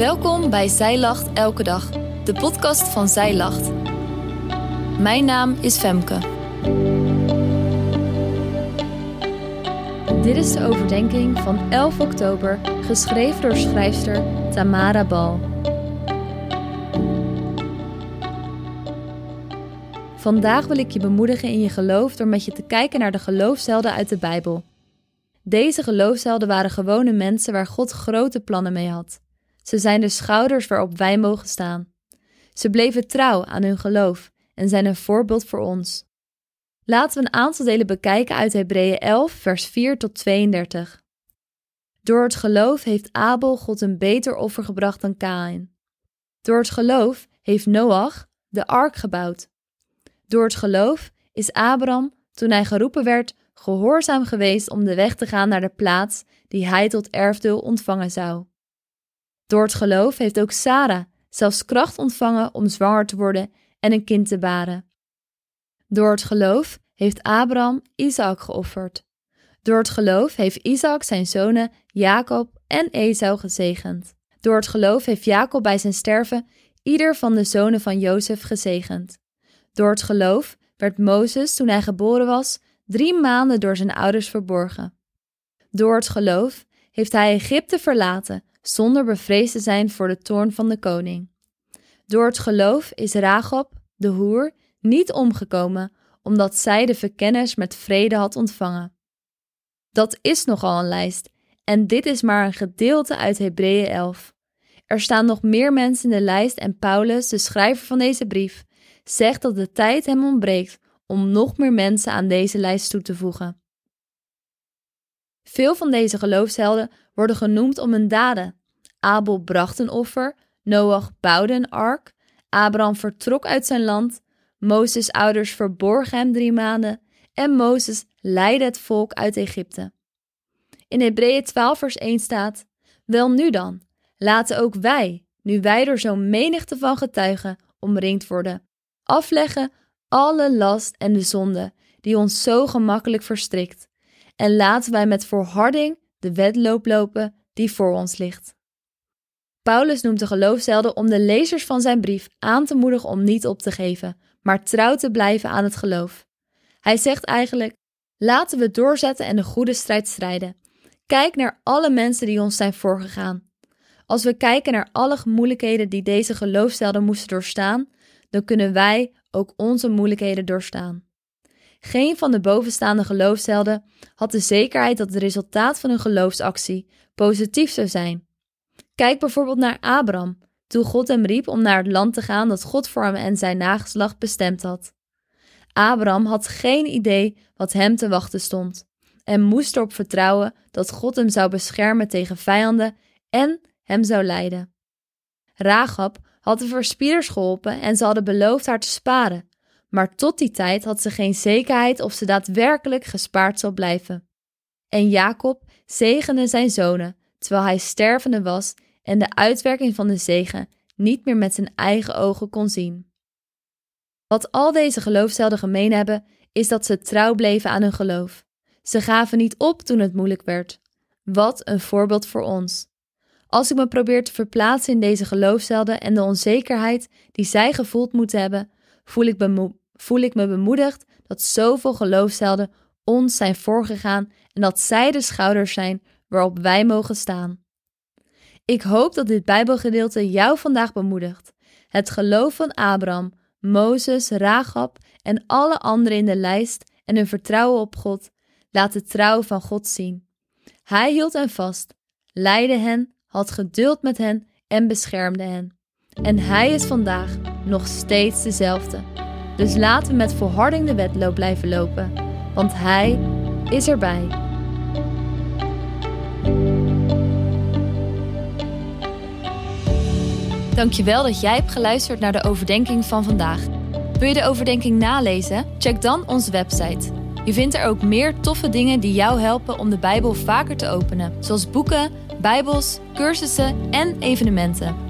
Welkom bij Zij Lacht Elke Dag, de podcast van Zij Lacht. Mijn naam is Femke. Dit is de overdenking van 11 oktober, geschreven door schrijfster Tamara Bal. Vandaag wil ik je bemoedigen in je geloof door met je te kijken naar de geloofshelden uit de Bijbel. Deze geloofshelden waren gewone mensen waar God grote plannen mee had. Ze zijn de schouders waarop wij mogen staan. Ze bleven trouw aan hun geloof en zijn een voorbeeld voor ons. Laten we een aantal delen bekijken uit Hebreeën 11, vers 4 tot 32. Door het geloof heeft Abel God een beter offer gebracht dan Kain. Door het geloof heeft Noach de ark gebouwd. Door het geloof is Abraham, toen hij geroepen werd, gehoorzaam geweest om de weg te gaan naar de plaats die hij tot erfdeel ontvangen zou. Door het geloof heeft ook Sarah zelfs kracht ontvangen om zwanger te worden en een kind te baren. Door het geloof heeft Abraham Isaac geofferd. Door het geloof heeft Isaac zijn zonen Jacob en Esau gezegend. Door het geloof heeft Jacob bij zijn sterven ieder van de zonen van Jozef gezegend. Door het geloof werd Mozes, toen hij geboren was, drie maanden door zijn ouders verborgen. Door het geloof heeft hij Egypte verlaten, zonder bevreesd te zijn voor de toorn van de koning. Door het geloof is Ragab, de hoer, niet omgekomen, omdat zij de verkenners met vrede had ontvangen. Dat is nogal een lijst, en dit is maar een gedeelte uit Hebreeën 11. Er staan nog meer mensen in de lijst en Paulus, de schrijver van deze brief, zegt dat de tijd hem ontbreekt om nog meer mensen aan deze lijst toe te voegen. Veel van deze geloofshelden worden genoemd om hun daden. Abel bracht een offer, Noach bouwde een ark, Abraham vertrok uit zijn land, Mozes' ouders verborgen hem drie maanden en Mozes leidde het volk uit Egypte. In Hebreeën 12 vers 1 staat, Wel nu dan, laten ook wij, nu wij door zo'n menigte van getuigen omringd worden, afleggen alle last en de zonde die ons zo gemakkelijk verstrikt. En laten wij met volharding de wedloop lopen die voor ons ligt. Paulus noemt de geloofshelden om de lezers van zijn brief aan te moedigen om niet op te geven, maar trouw te blijven aan het geloof. Hij zegt eigenlijk: laten we doorzetten en de goede strijd strijden. Kijk naar alle mensen die ons zijn voorgegaan. Als we kijken naar alle moeilijkheden die deze geloofshelden moesten doorstaan, dan kunnen wij ook onze moeilijkheden doorstaan. Geen van de bovenstaande geloofshelden had de zekerheid dat het resultaat van hun geloofsactie positief zou zijn. Kijk bijvoorbeeld naar Abraham, toen God hem riep om naar het land te gaan dat God voor hem en zijn nageslacht bestemd had. Abraham had geen idee wat hem te wachten stond en moest erop vertrouwen dat God hem zou beschermen tegen vijanden en hem zou leiden. Rahab had de verspieders geholpen en ze hadden beloofd haar te sparen, maar tot die tijd had ze geen zekerheid of ze daadwerkelijk gespaard zou blijven. En Jacob zegende zijn zonen, terwijl hij stervende was en de uitwerking van de zegen niet meer met zijn eigen ogen kon zien. Wat al deze geloofshelden gemeen hebben, is dat ze trouw bleven aan hun geloof. Ze gaven niet op toen het moeilijk werd. Wat een voorbeeld voor ons. Als ik me probeer te verplaatsen in deze geloofshelden en de onzekerheid die zij gevoeld moeten hebben, voel ik, voel ik me bemoedigd dat zoveel geloofshelden ons zijn voorgegaan en dat zij de schouders zijn waarop wij mogen staan. Ik hoop dat dit Bijbelgedeelte jou vandaag bemoedigt. Het geloof van Abraham, Mozes, Rahab en alle anderen in de lijst en hun vertrouwen op God laat de trouw van God zien. Hij hield hen vast, leidde hen had geduld met hen en beschermde hen. En Hij is vandaag nog steeds dezelfde. Dus laten we met volharding de wedloop blijven lopen, want Hij is erbij. Dankjewel dat jij hebt geluisterd naar de overdenking van vandaag. Wil je de overdenking nalezen? Check dan onze website. Je vindt er ook meer toffe dingen die jou helpen om de Bijbel vaker te openen, zoals boeken bijbels, cursussen en evenementen.